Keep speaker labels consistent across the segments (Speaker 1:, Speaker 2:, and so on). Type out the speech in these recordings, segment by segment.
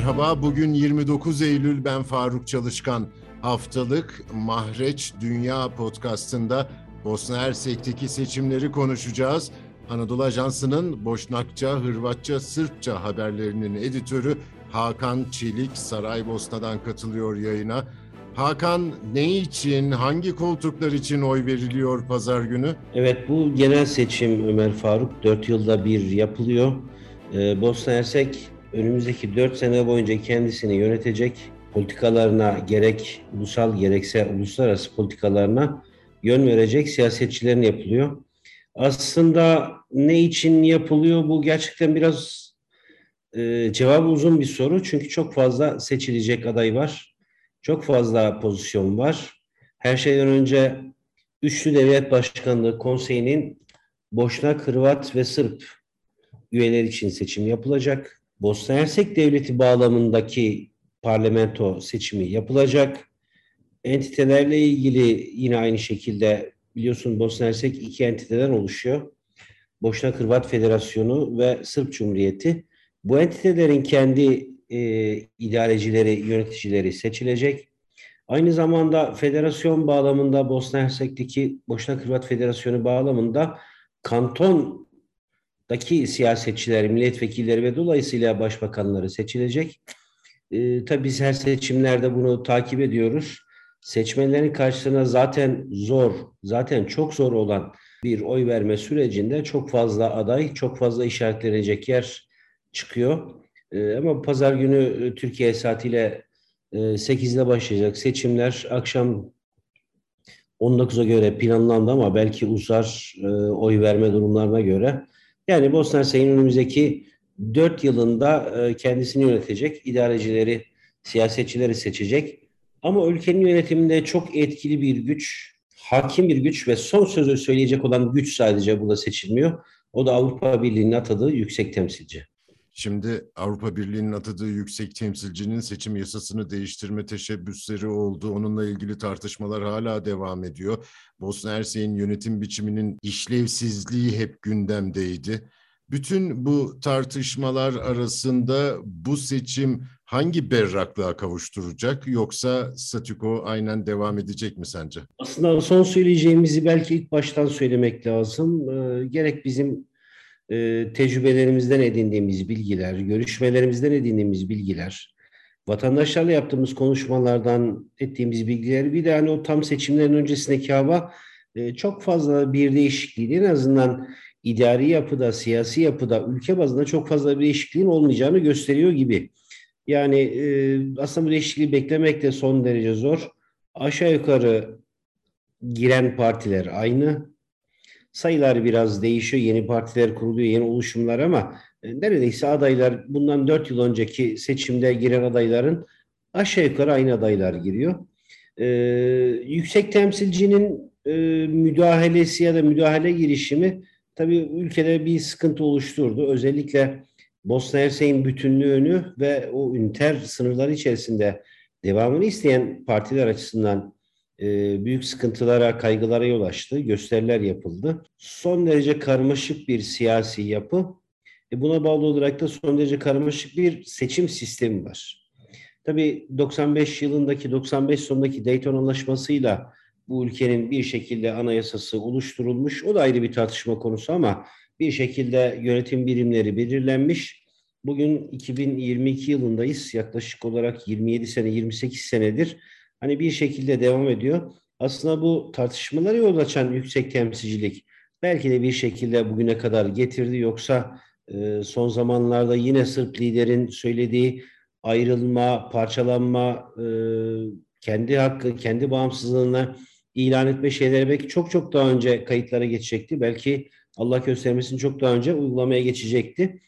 Speaker 1: Merhaba, bugün 29 Eylül ben Faruk Çalışkan. Haftalık Mahreç Dünya podcastında Bosna Hersek'teki seçimleri konuşacağız. Anadolu Ajansı'nın Boşnakça, Hırvatça, Sırpça haberlerinin editörü Hakan Çelik Saraybosna'dan katılıyor yayına. Hakan ne için, hangi koltuklar için oy veriliyor pazar günü?
Speaker 2: Evet bu genel seçim Ömer Faruk 4 yılda bir yapılıyor. Ee, Bosna Hersek önümüzdeki 4 sene boyunca kendisini yönetecek politikalarına gerek ulusal gerekse uluslararası politikalarına yön verecek siyasetçilerin yapılıyor. Aslında ne için yapılıyor bu gerçekten biraz e, cevabı uzun bir soru. Çünkü çok fazla seçilecek aday var. Çok fazla pozisyon var. Her şeyden önce Üçlü Devlet Başkanlığı Konseyi'nin Boşnak, Hırvat ve Sırp üyeler için seçim yapılacak. Bosna Hersek Devleti bağlamındaki parlamento seçimi yapılacak. Entitelerle ilgili yine aynı şekilde biliyorsun Bosna Hersek iki entiteden oluşuyor. Boşnak Hırvat Federasyonu ve Sırp Cumhuriyeti. Bu entitelerin kendi e, idarecileri, yöneticileri seçilecek. Aynı zamanda federasyon bağlamında Bosna Hersek'teki Boşnak Hırvat Federasyonu bağlamında kantondaki siyasetçiler, milletvekilleri ve dolayısıyla başbakanları seçilecek. E, tabii biz her seçimlerde bunu takip ediyoruz. Seçmenlerin karşısına zaten zor, zaten çok zor olan bir oy verme sürecinde çok fazla aday, çok fazla işaretlenecek yer çıkıyor. E, ama pazar günü e, Türkiye saatiyle e, 8'de başlayacak seçimler akşam 19'a göre planlandı ama belki uzar e, oy verme durumlarına göre. Yani Bosna Hersek'in önümüzdeki 4 yılında e, kendisini yönetecek idarecileri, siyasetçileri seçecek. Ama ülkenin yönetiminde çok etkili bir güç, hakim bir güç ve son sözü söyleyecek olan güç sadece burada seçilmiyor. O da Avrupa Birliği'nin atadığı yüksek temsilci.
Speaker 1: Şimdi Avrupa Birliği'nin atadığı yüksek temsilcinin seçim yasasını değiştirme teşebbüsleri oldu. Onunla ilgili tartışmalar hala devam ediyor. Bosna Hersek'in yönetim biçiminin işlevsizliği hep gündemdeydi. Bütün bu tartışmalar arasında bu seçim hangi berraklığa kavuşturacak yoksa statüko aynen devam edecek mi sence?
Speaker 2: Aslında son söyleyeceğimizi belki ilk baştan söylemek lazım. Ee, gerek bizim e, tecrübelerimizden edindiğimiz bilgiler, görüşmelerimizden edindiğimiz bilgiler, vatandaşlarla yaptığımız konuşmalardan ettiğimiz bilgiler, bir de hani o tam seçimlerin öncesindeki hava e, çok fazla bir değişikliği en azından idari yapıda, siyasi yapıda, ülke bazında çok fazla bir değişikliğin olmayacağını gösteriyor gibi. Yani e, aslında bu değişikliği beklemek de son derece zor. Aşağı yukarı giren partiler aynı. Sayılar biraz değişiyor. Yeni partiler kuruluyor, yeni oluşumlar ama e, neredeyse adaylar bundan dört yıl önceki seçimde giren adayların aşağı yukarı aynı adaylar giriyor. Ee, yüksek temsilcinin e, müdahalesi ya da müdahale girişimi tabii ülkede bir sıkıntı oluşturdu. Özellikle Bosna Hersek'in bütünlüğünü ve o üniter sınırları içerisinde devamını isteyen partiler açısından büyük sıkıntılara, kaygılara yol açtı. Gösteriler yapıldı. Son derece karmaşık bir siyasi yapı. E buna bağlı olarak da son derece karmaşık bir seçim sistemi var. Tabii 95 yılındaki, 95 sonundaki Dayton Anlaşması'yla bu ülkenin bir şekilde anayasası oluşturulmuş. O da ayrı bir tartışma konusu ama bir şekilde yönetim birimleri belirlenmiş. Bugün 2022 yılındayız. Yaklaşık olarak 27 sene, 28 senedir hani bir şekilde devam ediyor. Aslında bu tartışmaları yol açan yüksek temsilcilik belki de bir şekilde bugüne kadar getirdi. Yoksa e, son zamanlarda yine Sırp liderin söylediği ayrılma, parçalanma, e, kendi hakkı, kendi bağımsızlığına ilan etme şeyleri belki çok çok daha önce kayıtlara geçecekti. Belki Allah göstermesin çok daha önce uygulamaya geçecekti.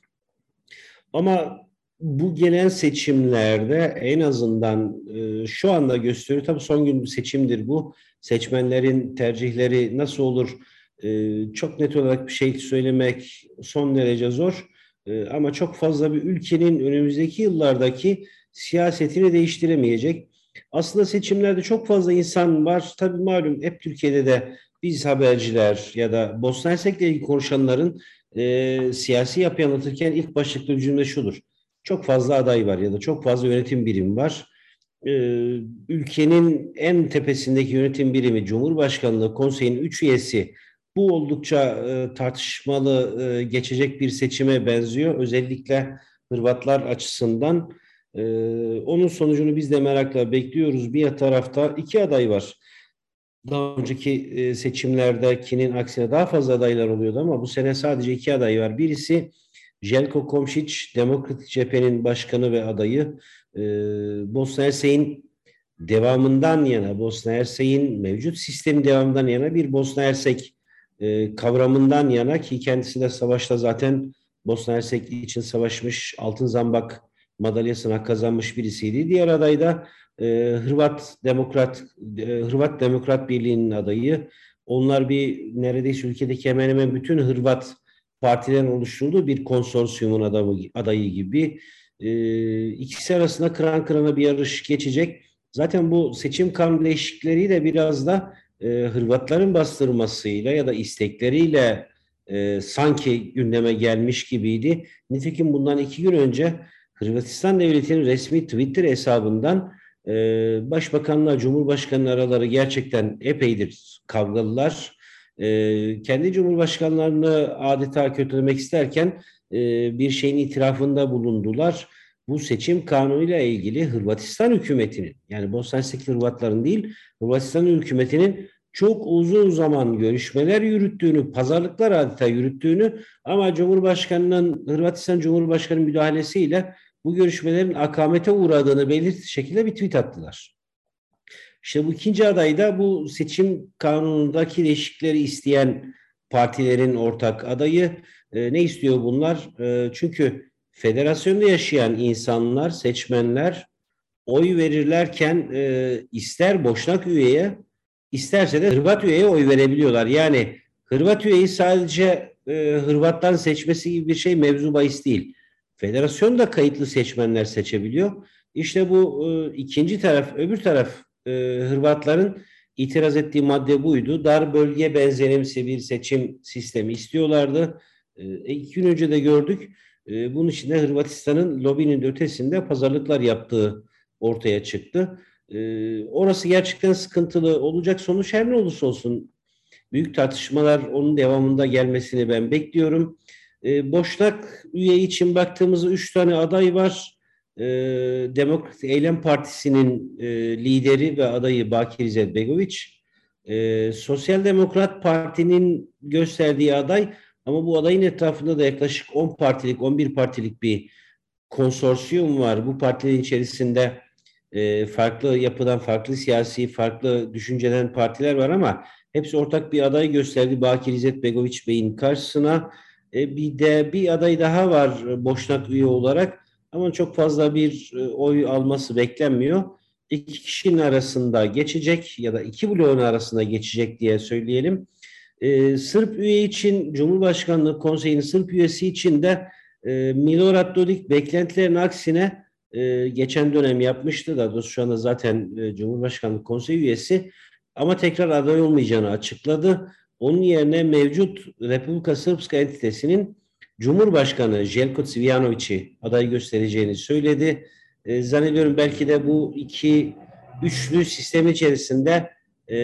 Speaker 2: Ama bu gelen seçimlerde en azından e, şu anda gösteriyor. Tabii son gün seçimdir bu. Seçmenlerin tercihleri nasıl olur? E, çok net olarak bir şey söylemek son derece zor. E, ama çok fazla bir ülkenin önümüzdeki yıllardaki siyasetini değiştiremeyecek. Aslında seçimlerde çok fazla insan var. Tabii malum hep Türkiye'de de biz haberciler ya da Bosna Hersek'le ilgili konuşanların e, siyasi yapıyı anlatırken ilk başlıklı cümle şudur. Çok fazla aday var ya da çok fazla yönetim birimi var. Ee, ülkenin en tepesindeki yönetim birimi Cumhurbaşkanlığı Konseyi'nin üç üyesi bu oldukça e, tartışmalı e, geçecek bir seçime benziyor. Özellikle Hırvatlar açısından. E, onun sonucunu biz de merakla bekliyoruz. Bir tarafta iki aday var. Daha önceki e, seçimlerdekinin aksine daha fazla adaylar oluyordu ama bu sene sadece iki aday var. Birisi Jelko Komšić, Demokratik Cephe'nin başkanı ve adayı. E, Bosna Hersek'in devamından yana, Bosna Hersek'in mevcut sistemi devamından yana bir Bosna Hersek e, kavramından yana ki kendisi de savaşta zaten Bosna Hersek için savaşmış, altın zambak madalyasına kazanmış birisiydi. Diğer aday da e, Hırvat Demokrat e, Hırvat Demokrat Birliği'nin adayı. Onlar bir neredeyse ülkedeki hemen hemen bütün Hırvat partilerin oluşturduğu bir konsorsiyumun adamı, adayı gibi. E, ikisi arasında kıran kırana bir yarış geçecek. Zaten bu seçim kanun değişiklikleri de biraz da e, Hırvatların bastırmasıyla ya da istekleriyle e, sanki gündeme gelmiş gibiydi. Nitekim bundan iki gün önce Hırvatistan Devleti'nin resmi Twitter hesabından e, Başbakanla Cumhurbaşkanı araları gerçekten epeydir kavgalılar. E, kendi Cumhurbaşkanlarını adeta kötülemek isterken e, bir şeyin itirafında bulundular. Bu seçim kanunuyla ilgili Hırvatistan hükümetinin yani Bosna Hersek Hırvatların değil Hırvatistan hükümetinin çok uzun zaman görüşmeler yürüttüğünü, pazarlıklar adeta yürüttüğünü ama Cumhurbaşkanı'nın Hırvatistan Cumhurbaşkanı müdahalesiyle bu görüşmelerin akamete uğradığını belirtti şekilde bir tweet attılar. İşte bu ikinci aday da bu seçim kanunundaki değişiklikleri isteyen partilerin ortak adayı. E, ne istiyor bunlar? E, çünkü federasyonda yaşayan insanlar, seçmenler oy verirlerken e, ister boşnak üyeye isterse de Hırvat üyeye oy verebiliyorlar. Yani Hırvat üyeyi sadece e, Hırvat'tan seçmesi gibi bir şey mevzu bahis değil. Federasyon da kayıtlı seçmenler seçebiliyor. İşte bu e, ikinci taraf, öbür taraf e, Hırvatların itiraz ettiği madde buydu. Dar bölge benzerimsi bir seçim sistemi istiyorlardı. E, iki gün önce de gördük. E, bunun için de Hırvatistan'ın lobinin ötesinde pazarlıklar yaptığı ortaya çıktı. E, orası gerçekten sıkıntılı olacak. Sonuç her ne olursa olsun büyük tartışmalar onun devamında gelmesini ben bekliyorum. E, Boşnak üye için baktığımızda üç tane aday var. E, Demokrat Eylem Partisi'nin e, lideri ve adayı Bakir İzzet. E, Sosyal Demokrat Parti'nin gösterdiği aday ama bu adayın etrafında da yaklaşık 10 partilik, 11 partilik bir konsorsiyum var. Bu partilerin içerisinde e, farklı yapıdan, farklı siyasi, farklı düşünceden partiler var ama hepsi ortak bir aday gösterdi Bakir İzzet Begoviç Bey'in karşısına. E, bir de bir aday daha var Boşnak üye olarak ama çok fazla bir e, oy alması beklenmiyor. İki kişinin arasında geçecek ya da iki bloğun arasında geçecek diye söyleyelim. E, Sırp üye için Cumhurbaşkanlığı Konseyi'nin Sırp üyesi için de e, Milorad Dodik beklentilerin aksine e, geçen dönem yapmıştı da şu anda zaten e, Cumhurbaşkanlığı Konseyi üyesi ama tekrar aday olmayacağını açıkladı. Onun yerine mevcut Republika Srpska entitesinin Cumhurbaşkanı Jelko Cvijanović'i aday göstereceğini söyledi. E, zannediyorum belki de bu iki üçlü sistem içerisinde e,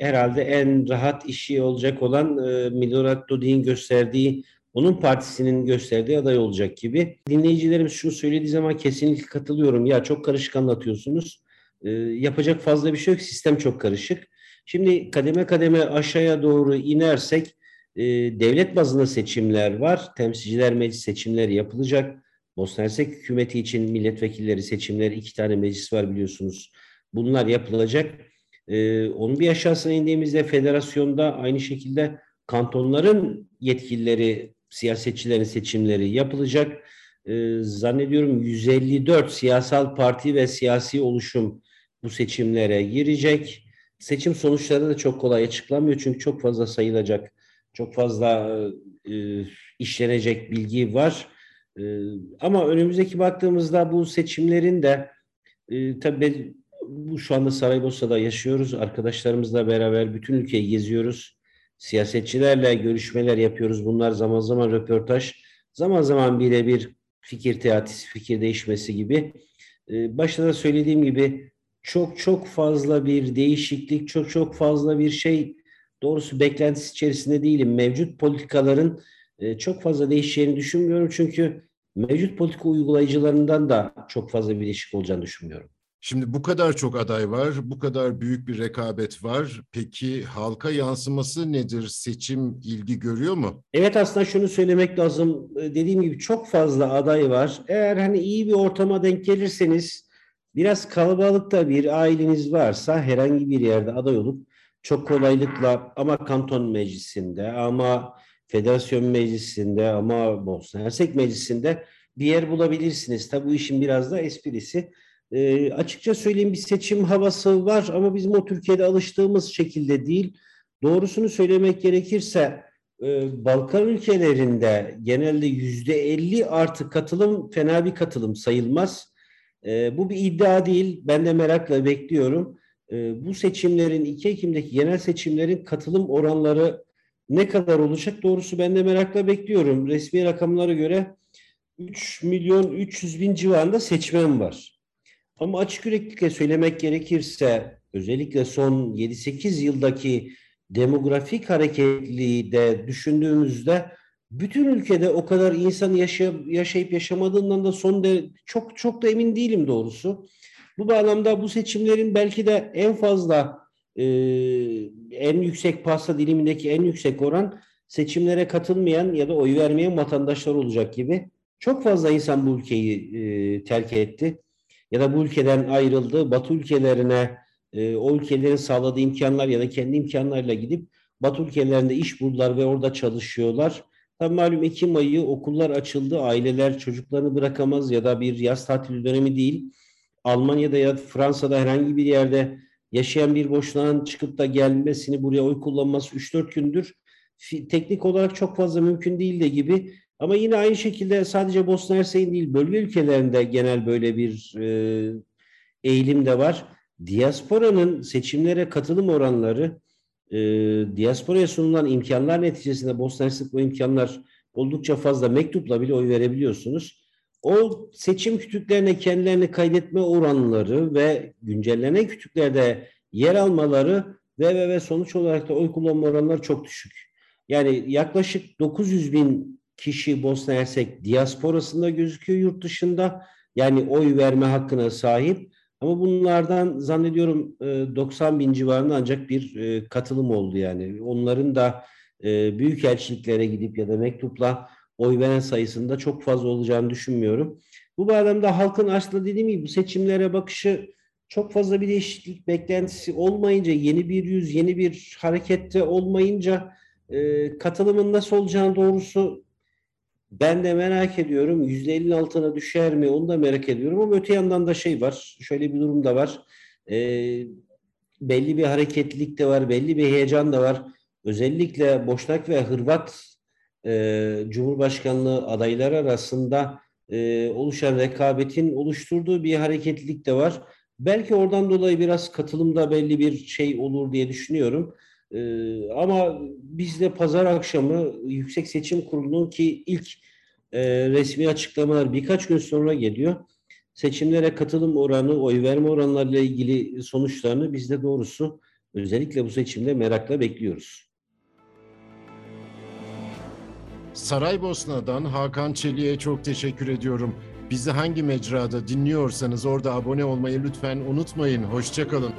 Speaker 2: herhalde en rahat işi olacak olan e, Milorad Dodik'in gösterdiği, onun partisinin gösterdiği aday olacak gibi. Dinleyicilerimiz şunu söylediği zaman kesinlikle katılıyorum. Ya çok karışık anlatıyorsunuz. E, yapacak fazla bir şey yok. Sistem çok karışık. Şimdi kademe kademe aşağıya doğru inersek e, devlet bazında seçimler var. Temsilciler meclis seçimleri yapılacak. Bosna Hersek hükümeti için milletvekilleri seçimleri iki tane meclis var biliyorsunuz. Bunlar yapılacak. E, onun bir aşağısına indiğimizde federasyonda aynı şekilde kantonların yetkilileri, siyasetçilerin seçimleri yapılacak. E, zannediyorum 154 siyasal parti ve siyasi oluşum bu seçimlere girecek. Seçim sonuçları da çok kolay açıklanmıyor çünkü çok fazla sayılacak, çok fazla e, işlenecek bilgi var. E, ama önümüzdeki baktığımızda bu seçimlerin de e, tabii bu şu anda Saraybosna'da yaşıyoruz. Arkadaşlarımızla beraber bütün ülkeyi geziyoruz. Siyasetçilerle görüşmeler yapıyoruz. Bunlar zaman zaman röportaj, zaman zaman birebir fikir teatisi, fikir değişmesi gibi. E, başta da söylediğim gibi çok çok fazla bir değişiklik, çok çok fazla bir şey doğrusu beklentisi içerisinde değilim. Mevcut politikaların e, çok fazla değişeceğini düşünmüyorum. Çünkü mevcut politika uygulayıcılarından da çok fazla bir değişik olacağını düşünmüyorum.
Speaker 1: Şimdi bu kadar çok aday var, bu kadar büyük bir rekabet var. Peki halka yansıması nedir? Seçim ilgi görüyor mu?
Speaker 2: Evet aslında şunu söylemek lazım. E, dediğim gibi çok fazla aday var. Eğer hani iyi bir ortama denk gelirseniz biraz kalabalıkta bir aileniz varsa herhangi bir yerde aday olup çok kolaylıkla ama kanton meclisinde ama federasyon meclisinde ama Bosna Hersek meclisinde bir yer bulabilirsiniz. Tabi bu işin biraz da esprisi. E, açıkça söyleyeyim bir seçim havası var ama bizim o Türkiye'de alıştığımız şekilde değil. Doğrusunu söylemek gerekirse e, Balkan ülkelerinde genelde yüzde elli artı katılım fena bir katılım sayılmaz. E, bu bir iddia değil. Ben de merakla bekliyorum. E, bu seçimlerin 2 Ekim'deki genel seçimlerin katılım oranları ne kadar olacak? Doğrusu ben de merakla bekliyorum. Resmi rakamlara göre 3 milyon 300 bin civarında seçmen var. Ama açık yüreklilikle söylemek gerekirse özellikle son 7-8 yıldaki demografik hareketliliği de düşündüğümüzde bütün ülkede o kadar insan yaşayıp yaşamadığından da son de çok çok da emin değilim doğrusu. Bu bağlamda bu seçimlerin belki de en fazla e, en yüksek pasta dilimindeki en yüksek oran seçimlere katılmayan ya da oy vermeyen vatandaşlar olacak gibi. Çok fazla insan bu ülkeyi e, terk etti ya da bu ülkeden ayrıldı. Batı ülkelerine e, o ülkelerin sağladığı imkanlar ya da kendi imkanlarıyla gidip Batı ülkelerinde iş buldular ve orada çalışıyorlar. Tabii malum Ekim ayı okullar açıldı. Aileler çocuklarını bırakamaz ya da bir yaz tatil dönemi değil. Almanya'da ya Fransa'da herhangi bir yerde yaşayan bir boşluğun çıkıp da gelmesini buraya oy kullanması 3-4 gündür teknik olarak çok fazla mümkün değil de gibi. Ama yine aynı şekilde sadece Bosna Hersek'in değil bölge ülkelerinde genel böyle bir e, eğilim de var. Diasporanın seçimlere katılım oranları e, diasporaya sunulan imkanlar neticesinde Bosna Hersek bu imkanlar oldukça fazla mektupla bile oy verebiliyorsunuz. O seçim kütüklerine kendilerini kaydetme oranları ve güncellenen kütüklerde yer almaları ve ve ve sonuç olarak da oy kullanma oranları çok düşük. Yani yaklaşık 900 bin kişi Bosna Hersek diasporasında gözüküyor yurt dışında. Yani oy verme hakkına sahip. Ama bunlardan zannediyorum 90 bin civarında ancak bir katılım oldu yani. Onların da büyük elçiliklere gidip ya da mektupla oy veren sayısında çok fazla olacağını düşünmüyorum. Bu bağlamda halkın aslında dediğim gibi bu seçimlere bakışı çok fazla bir değişiklik beklentisi olmayınca, yeni bir yüz, yeni bir harekette olmayınca e, katılımın nasıl olacağını doğrusu ben de merak ediyorum. Yüzde 50'nin altına düşer mi onu da merak ediyorum ama öte yandan da şey var. Şöyle bir durum da var. E, belli bir hareketlilik de var. Belli bir heyecan da var. Özellikle Boşnak ve Hırvat e, Cumhurbaşkanlığı adayları arasında e, oluşan rekabetin oluşturduğu bir hareketlilik de var. Belki oradan dolayı biraz katılımda belli bir şey olur diye düşünüyorum. Ee, ama bizde pazar akşamı Yüksek Seçim Kurulu'nun ki ilk e, resmi açıklamalar birkaç gün sonra geliyor. Seçimlere katılım oranı, oy verme oranlarıyla ilgili sonuçlarını biz de doğrusu özellikle bu seçimde merakla bekliyoruz.
Speaker 1: Saraybosna'dan Hakan Çelik'e çok teşekkür ediyorum. Bizi hangi mecrada dinliyorsanız orada abone olmayı lütfen unutmayın. Hoşçakalın.